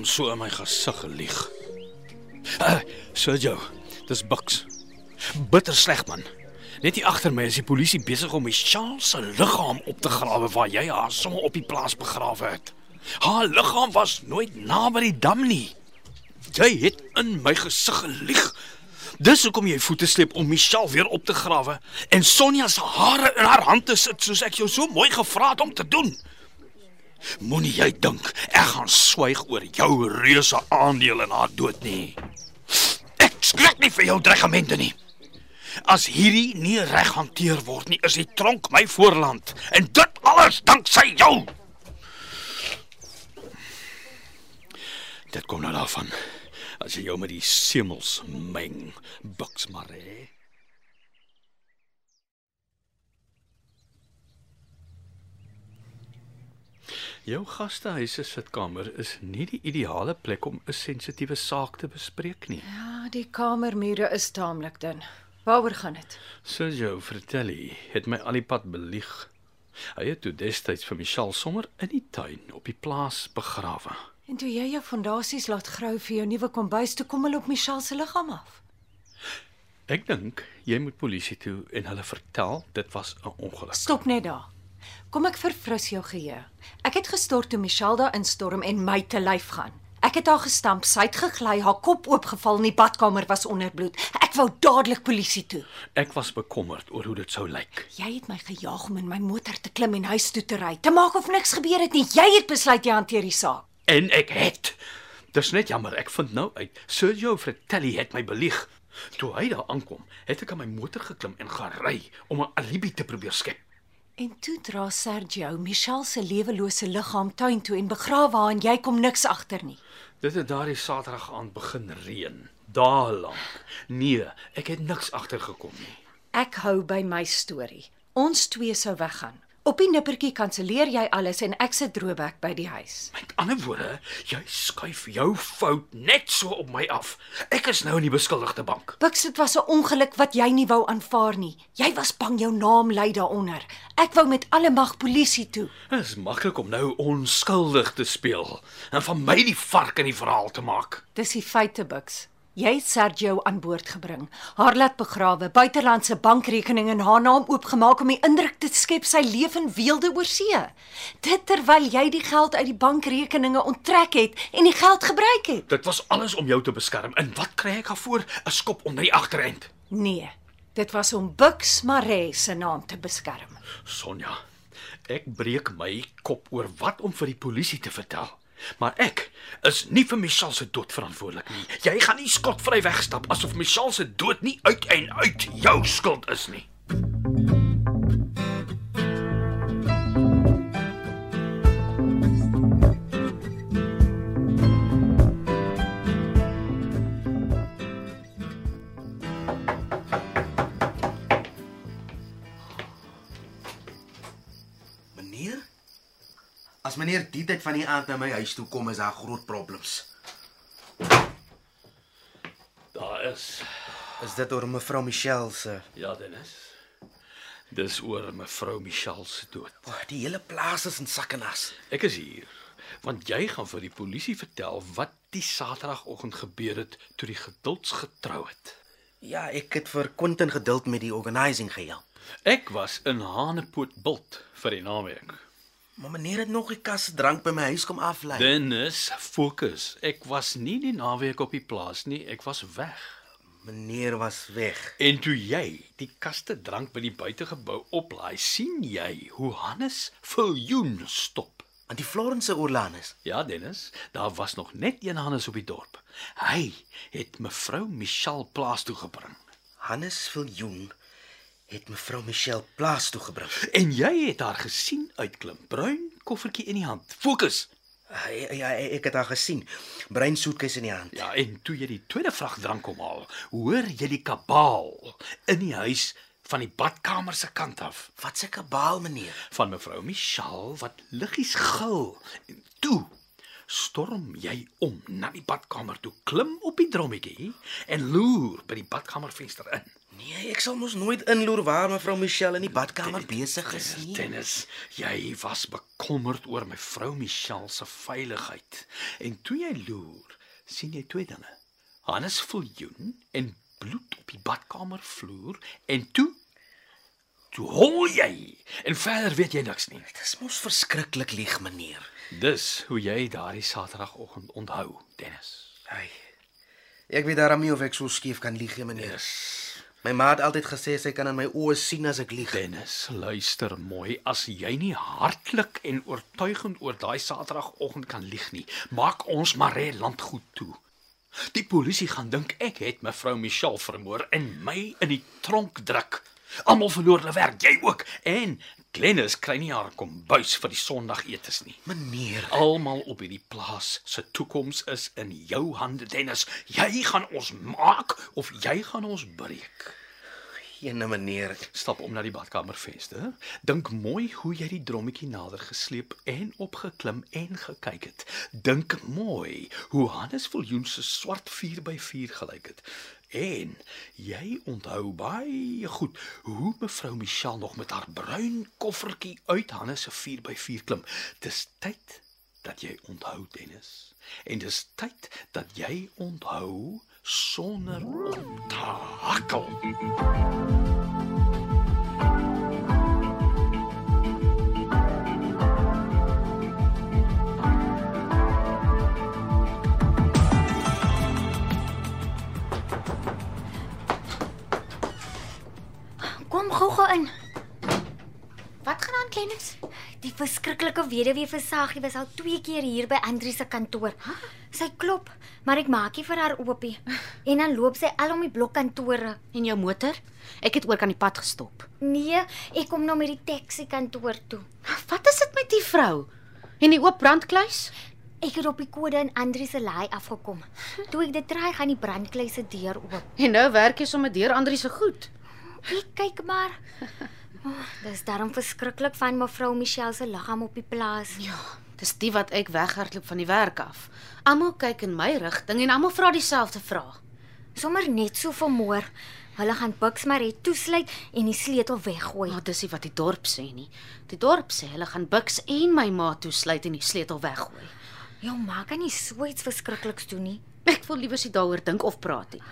Man so in my gesig lieg? Uh, Sergio, dis Bucks. Bitter sleg man. Net hier agter my is die polisie besig om Michelle se liggaam op te grawe waar jy haar sommer op die plaas begrawe het. Haar liggaam was nooit naby die dam nie. Jy het in my gesig gelieg. Dis hoekom jy voete sleep om Michelle weer op te grawe en Sonja se hare in haar hand te sit soos ek jou so mooi gevra het om te doen. Moenie jy dink ek gaan swyg oor jou reuse aandeel in haar dood nie. Ek skrik nie vir jou dreigemente nie. As hierdie nie reg hanteer word nie, is die tronk my voorland en dit alles danksy jou. Dit kom nou daarvan as jy jou met die semels meng, buks maar hè. Jou gastehuis se sitkamer is nie die ideale plek om 'n sensitiewe saak te bespreek nie. Ja, die kamermure is taamlik dun. Waaroor gaan dit? Sergio Fratelli het my al die pad belieg. Hy het toe destyds vir Michelle sommer in die tuin op die plaas begrawe. En toe jy jou fondasies laat grou vir jou nuwe kombuis, toe kom hulle op Michelle se liggaam af. Ek dink jy moet polisie toe en hulle vertel dit was 'n ongeluk. Stop net daar. Kom ek verfris jou geheue. Ek het gestort toe Michelle daar instorm en my te lyf gaan. Ek het haar gestamp, sy het gegly, haar kop oopgeval en die badkamer was onder bloed. Ek wou dadelik polisie toe. Ek was bekommerd oor hoe dit sou lyk. Jy het my gejaag om in my motor te klim en huis toe te ry. Te maak of niks gebeur het nie. Jy het besluit jy hanteer die saak. En ek het. Dis net jammer, ek vind nou uit. Sergio Fratelli het my belieg. Toe hy daar aankom, het ek aan my motor geklim en gery om 'n alibi te probeer skep. En toe dra Sergio Michelle se lewelose liggaam tuin toe en begrawe haar en jy kom niks agter nie. Dit het daardie Saterdag aand begin reën. Dae lank. Nee, ek het niks agtergekom nie. Ek hou by my storie. Ons twee sou weggaan. Op die nippertjie kanselleer jy alles en ek sit droëbek by die huis. Met ander woorde, jy skuif jou fout net so op my af. Ek is nou in die beskuldigde bank. Bux, dit was 'n ongeluk wat jy nie wou aanvaar nie. Jy was bang jou naam lê daaronder. Ek wou met alle mag polisie toe. Dit is maklik om nou onskuldig te speel en van my die vark in die verhaal te maak. Dis die feite, Bux. Jy het Sergio aan boord gebring, haar laat begrawe, buitelandse bankrekening in haar naam oopgemaak om die indruk te skep sy leef in weelde oor see. Dit terwyl jy die geld uit die bankrekeninge onttrek het en die geld gebruik het. Dit was alles om jou te beskerm. En wat kry ek daarvoor? 'n Skop onder die agterend. Nee, dit was om Bux Maree se naam te beskerm. Sonja, ek breek my kop oor wat om vir die polisie te vertel. Maar ek is nie vir Michelle se dood verantwoordelik nie. Jy gaan nie skotvry wegstap asof Michelle se dood nie uit en uit jou skuld is nie. Meneer? As meneer die tyd van die aand na my huis toe kom, is daar groot problems. Daar is Is dit oor mevrou Michelle se? ja, Dennis. Dis oor mevrou Michelle se dood. Oh, die hele plaas is in sak en as. Ek is hier want jy gaan vir die polisie vertel wat die Saterdagoggend gebeur het toe die gedulds getrou het. Ja, ek het vir Quentin geduld met die organising gehelp. Ek was in Hanepoort bult vir die naweek. Maar meneer het nog 'n kas drank by my huis kom aflei. Dennis, fokus. Ek was nie die naweek op die plaas nie, ek was weg. Meneer was weg. En toe jy die kaste drank by die buitegebou oplaai, sien jy hoe Hannes Viljoen stop. Aan die Florence Orlanus. Ja, Dennis, daar was nog net een Hannes op die dorp. Hy het mevrou Michelle plaas toe gebring. Hannes Viljoen het mevrou Michelle plaas toe gebring. En jy het haar gesien uitklim, bruin koffertjie in die hand. Fokus. Ja, ja, ek het haar gesien. Bruin soetkies in die hand. Ja, en toe jy die tweede vrag drank kom haal, hoor jy die kabaal in die huis van die badkamer se kant af Wat 'n kabaal, meneer. van mevrou Michelle wat liggies gil. En toe storm jy om na die badkamer toe, klim op die drommetjie en loer by die badkamervenster in. Nee, ek sal mos nooit inloer waar mevrou Michelle in die badkamer besig is nie. Dennis, jy was bekommerd oor my vrou Michelle se veiligheid. En toe jy loer, sien jy twee dinge. Hannes Viljoen en bloed op die badkamervloer en toe toe hol jy. En verder weet jy niks nie. Dit is mos verskriklik lieg, meneer. Dis hoe jy daardie Saterdagoggend onthou, Dennis. Hy. Ek weet daarom nie of ek so skief kan lieg, nie, meneer. Yes. My ma het altyd gesê sy kan in my oë sien as ek lieg. Dennis, luister mooi, as jy nie hartlik en oortuigend oor daai Saterdagoggend kan lieg nie, maak ons Maree landgoed toe. Die polisie gaan dink ek het mevrou Michelle vermoor en my in die tronk druk. Almal verloor hulle werk, jy ook. En Glennis kry nie haar kombuis vir die Sondagetes nie. Meneer, Almal op hierdie plaas se toekoms is in jou hande, Dennis. Jy gaan ons maak of jy gaan ons breek. Ene meneer. Stap om na die badkamervenster. Dink mooi hoe jy die drommetjie nader gesleep en opgeklim en gekyk het. Dink mooi hoe Hannes Viljoen se swart 4x4 gelyk het. En jy onthou baie goed hoe mevrou Michelle nog met haar bruin koffertjie uit Hannes se 4x4 klim. Dis tyd dat jy onthou Dennis. En dis tyd dat jy onthou sonder om te hakkel. Kom gou-gou in. Klennis? Die verskriklike weduwee Versagie was al twee keer hier by Andri se kantoor. Sy klop, maar ek maak nie vir haar oopie. En dan loop sy al om die blokkantore. En jou motor? Ek het oor kan die pad gestop. Nee, ek kom nou met die taxi kantoor toe. Wat is dit met die vrou? En die oop brandkluis? Ek het op die kode in Andri se laai afgekom. Toe ek dit draai, gaan die brandkluis se deur oop. En nou werk jy sommer deur Andri se goed. Ek kyk maar. Oh, dis daarom verskriklik van mevrou Michelle se liggaam op die plaas. Ja, dis die wat ek weghardloop van die werk af. Almal kyk in my rigting en almal vra dieselfde vraag. Sommer net so vermoor. Hulle gaan Bucks maar net toesluit en die sleutel weggooi. Maar dis nie wat die dorp sê nie. Die dorp sê hulle gaan Bux en my ma toesluit en die sleutel weggooi. Jou ma kan nie so iets verskrikliks doen nie. Ek wil liewer nie daaroor dink of praat nie.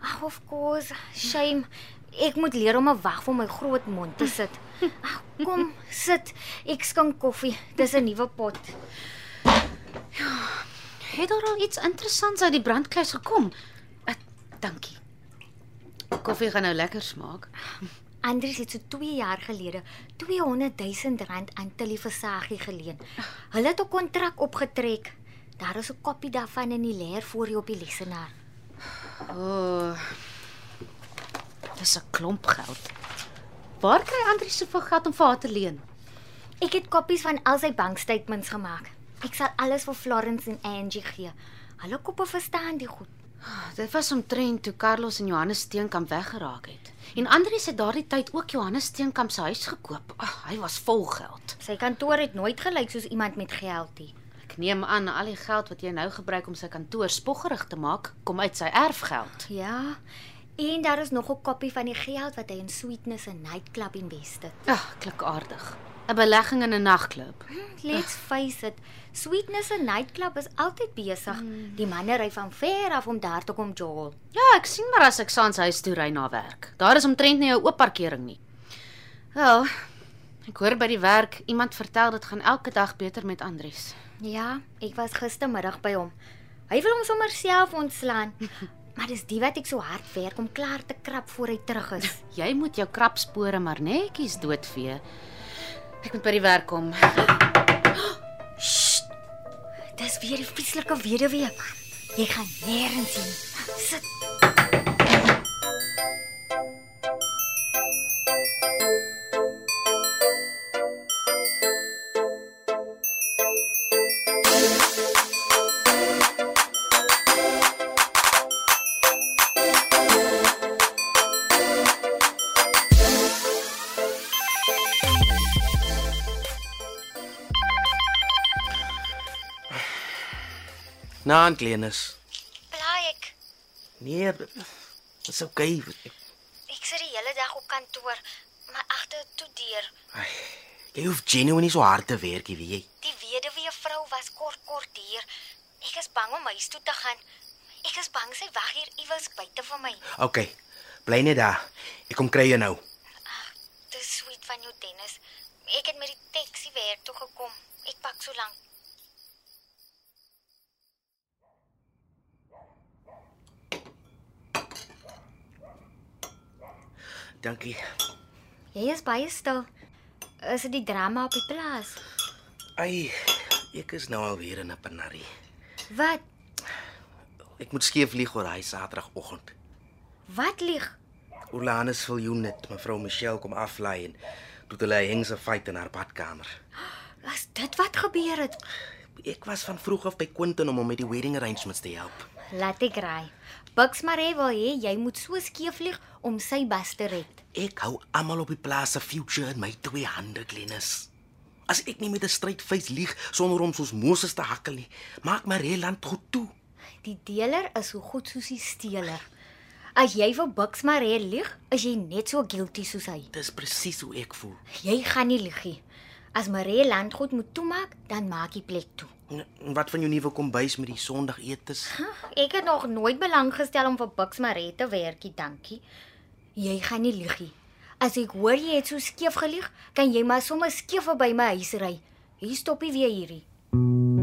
Ag, of course, shame. Ek moet leer om 'n wag vir my groot mond te sit. Ag, kom, sit. Ek skink koffie. Dis 'n nuwe pot. Het daar al iets interessants uit die brandkluis gekom? Uh, dankie. Koffie gaan nou lekker smaak. Andries het so 2 jaar gelede 200 000 rand aan Tilly Versagie geleen. Hulle het 'n kontrak opgetrek. Daar is 'n kopie daarvan in die leer voor jou op die lesenaar. O. Oh, dis 'n klomp geld. Waar kry Andri soveel geld om vir haar te leen? Ek het kopies van al sy bankstatements gemaak. Ek sal alles vir Florence en Angie gee. Hulle koppe verstaan die goed. Dit was omtrent toe Carlos en Johannes Steenkamp weggeraak het. En Andri het daardie tyd ook Johannes Steenkamp se huis gekoop. Ag, hy was vol geld. Sy kantoor het nooit gelyk soos iemand met geld nie. Neem aan al die geld wat jy nou gebruik om sy kantoor spoggerig te maak, kom uit sy erfgeld. Ja. En daar is nog 'n kopie van die geld wat hy in Sweetness en Nightclub invested. Ag, klik aardig. 'n Belegging in 'n nagklub. Let's face it, Sweetness en Nightclub is altyd besig. Die manne ry van ver af om daar te kom jol. Ja, ek sien maar as ek saans huis toe ry na werk. Daar is omtrent nie 'n oop parkering nie. Wel, ek hoor by die werk iemand vertel dit gaan elke dag beter met Andries. Ja, ek was gistermiddag by hom. Hy wil hom sommer self ontslaan. maar dis die wat ek so hard werk om klaar te krap voor hy terug is. Jy moet jou krapspore maar netjies doodvee. Ek moet by die werk kom. Weer die vieslike weduwee. Jy gaan nêrens sien. Sit. Naan Klenus. Blaai ek. Nee, dis okay. Ek sit die hele dag op kantoor, maar agter toe deur. Jy hoef genuine nie so hard te werk, weet jy. Die weduwee vrou was kort kort hier. Ek is bang om huis toe te gaan. Ek is bang sy wag hier iewers buite vir my. Okay. Bly net daar. Ek kom kry jou nou. Dis sweet van jou Dennis. Ek het met die taxi werk toe gekom. Ek pak so lank. Dankie. Jy is baie stil. Is dit die drama op die plaas? Ai, ek is nou al weer in 'n penarie. Wat? Ek moet skeef lieg oor hy Saterdagoggend. Wat lieg? Olanus wil jou net mevrou Michelle kom aflaai en toe hulle 'n hengse fight in haar badkamer. Was dit wat gebeur het? Ek was van vroeg af by Quentin om hom met die wedding arrangements te help. Laat ek ry. Bucks Maree wil hê jy moet so skeef vlieg om sy bas te red. Ek hou almal op die plaas se future in my twee hande, Glenis. As ek nie met 'n strydfees lieg sonder om soos Moses te hakkel nie, maak my reland goed toe. Die deler is so goed soos die steeler. As jy vir Bucks Maree lieg, is jy net so guilty soos hy. Dis presies hoe ek voel. Jy gaan nie lieg nie. As Maree landgoed moet toemaak, dan maak jy plek toe. En wat van jou nuwe kombuis met die Sondagetes? Ek het nog nooit belang gestel om vir Bucks Maree te werkie, dankie. Jy gaan nie lieg nie. As ek hoor jy het so skeef gelieg, kan jy maar sommer skeef by my huis ry. Hier stop jy weer hierdie.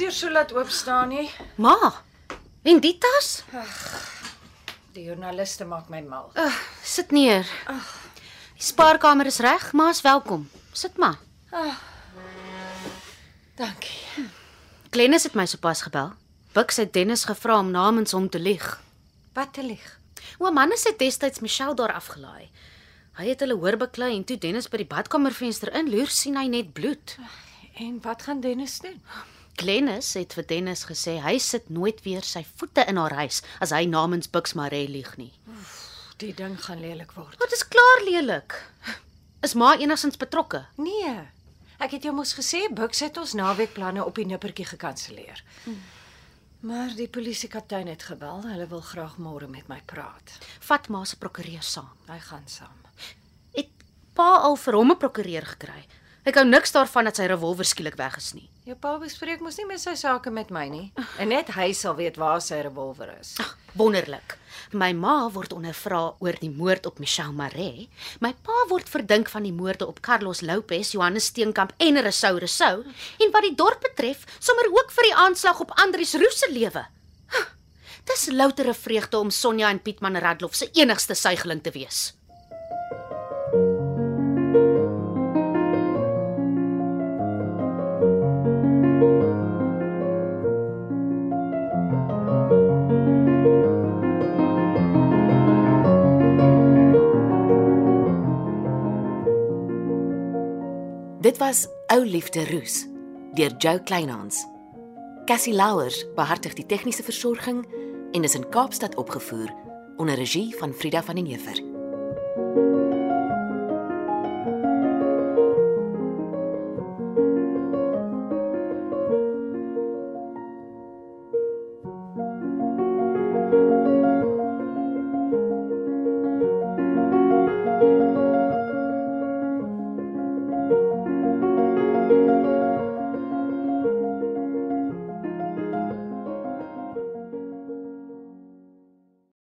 Voordeur so laat oop staan nie. Ma. En die tas? Die joernaliste maak my mal. Uh, sit neer. Die spaarkamer is reg, ma's welkom. Sit maar. Dankie. Glennis het my sopas gebel. Bux het Dennis gevra om namens hom te lieg. Wat te lieg. Oom Mannes het destyds Michelle daar afgelaai. Hy het hulle hoor beklei en toe Dennis by die badkamervenster inloer, sien hy net bloed. En wat gaan Dennis doen? Glennis het vir Dennis gesê hy sit nooit weer sy voete in haar huis as hy namens Bux Maree lieg nie. Die ding gaan lelik word. Wat is klaar lelik. Is ma enigstens betrokke? Nee. Ek het jou mos gesê Bux het ons naweekplanne op die nippertjie gekanselleer. Maar die polisiekaptein het gebel. Hulle wil graag môre met my praat. Vat ma se prokureur saam. Hy gaan saam. Het pa al vir hom 'n prokureur gekry? Ek hou niks daarvan dat sy revolver skielik weg is nie. Jou pa bespreek mos nie met sy sake met my nie. En net hy sal weet waar sy revolver is. Ag, wonderlik. My ma word ondervra oor die moord op Michelle Maree. My pa word verdink van die moorde op Carlos Lopez, Johannes Steenkamp en Rousseau Rousseau en wat die dorp betref, sommer ook vir die aanslag op Andrius Roos se lewe. Dis loutere vreugde om Sonja en Pietman Radloff se enigste suigeling te wees. Liefde Roos deur Jo Kleinhans. Cassie Louwers behartig die tegniese versorging en is in Kaapstad opgevoer onder regie van Frida van den Heever.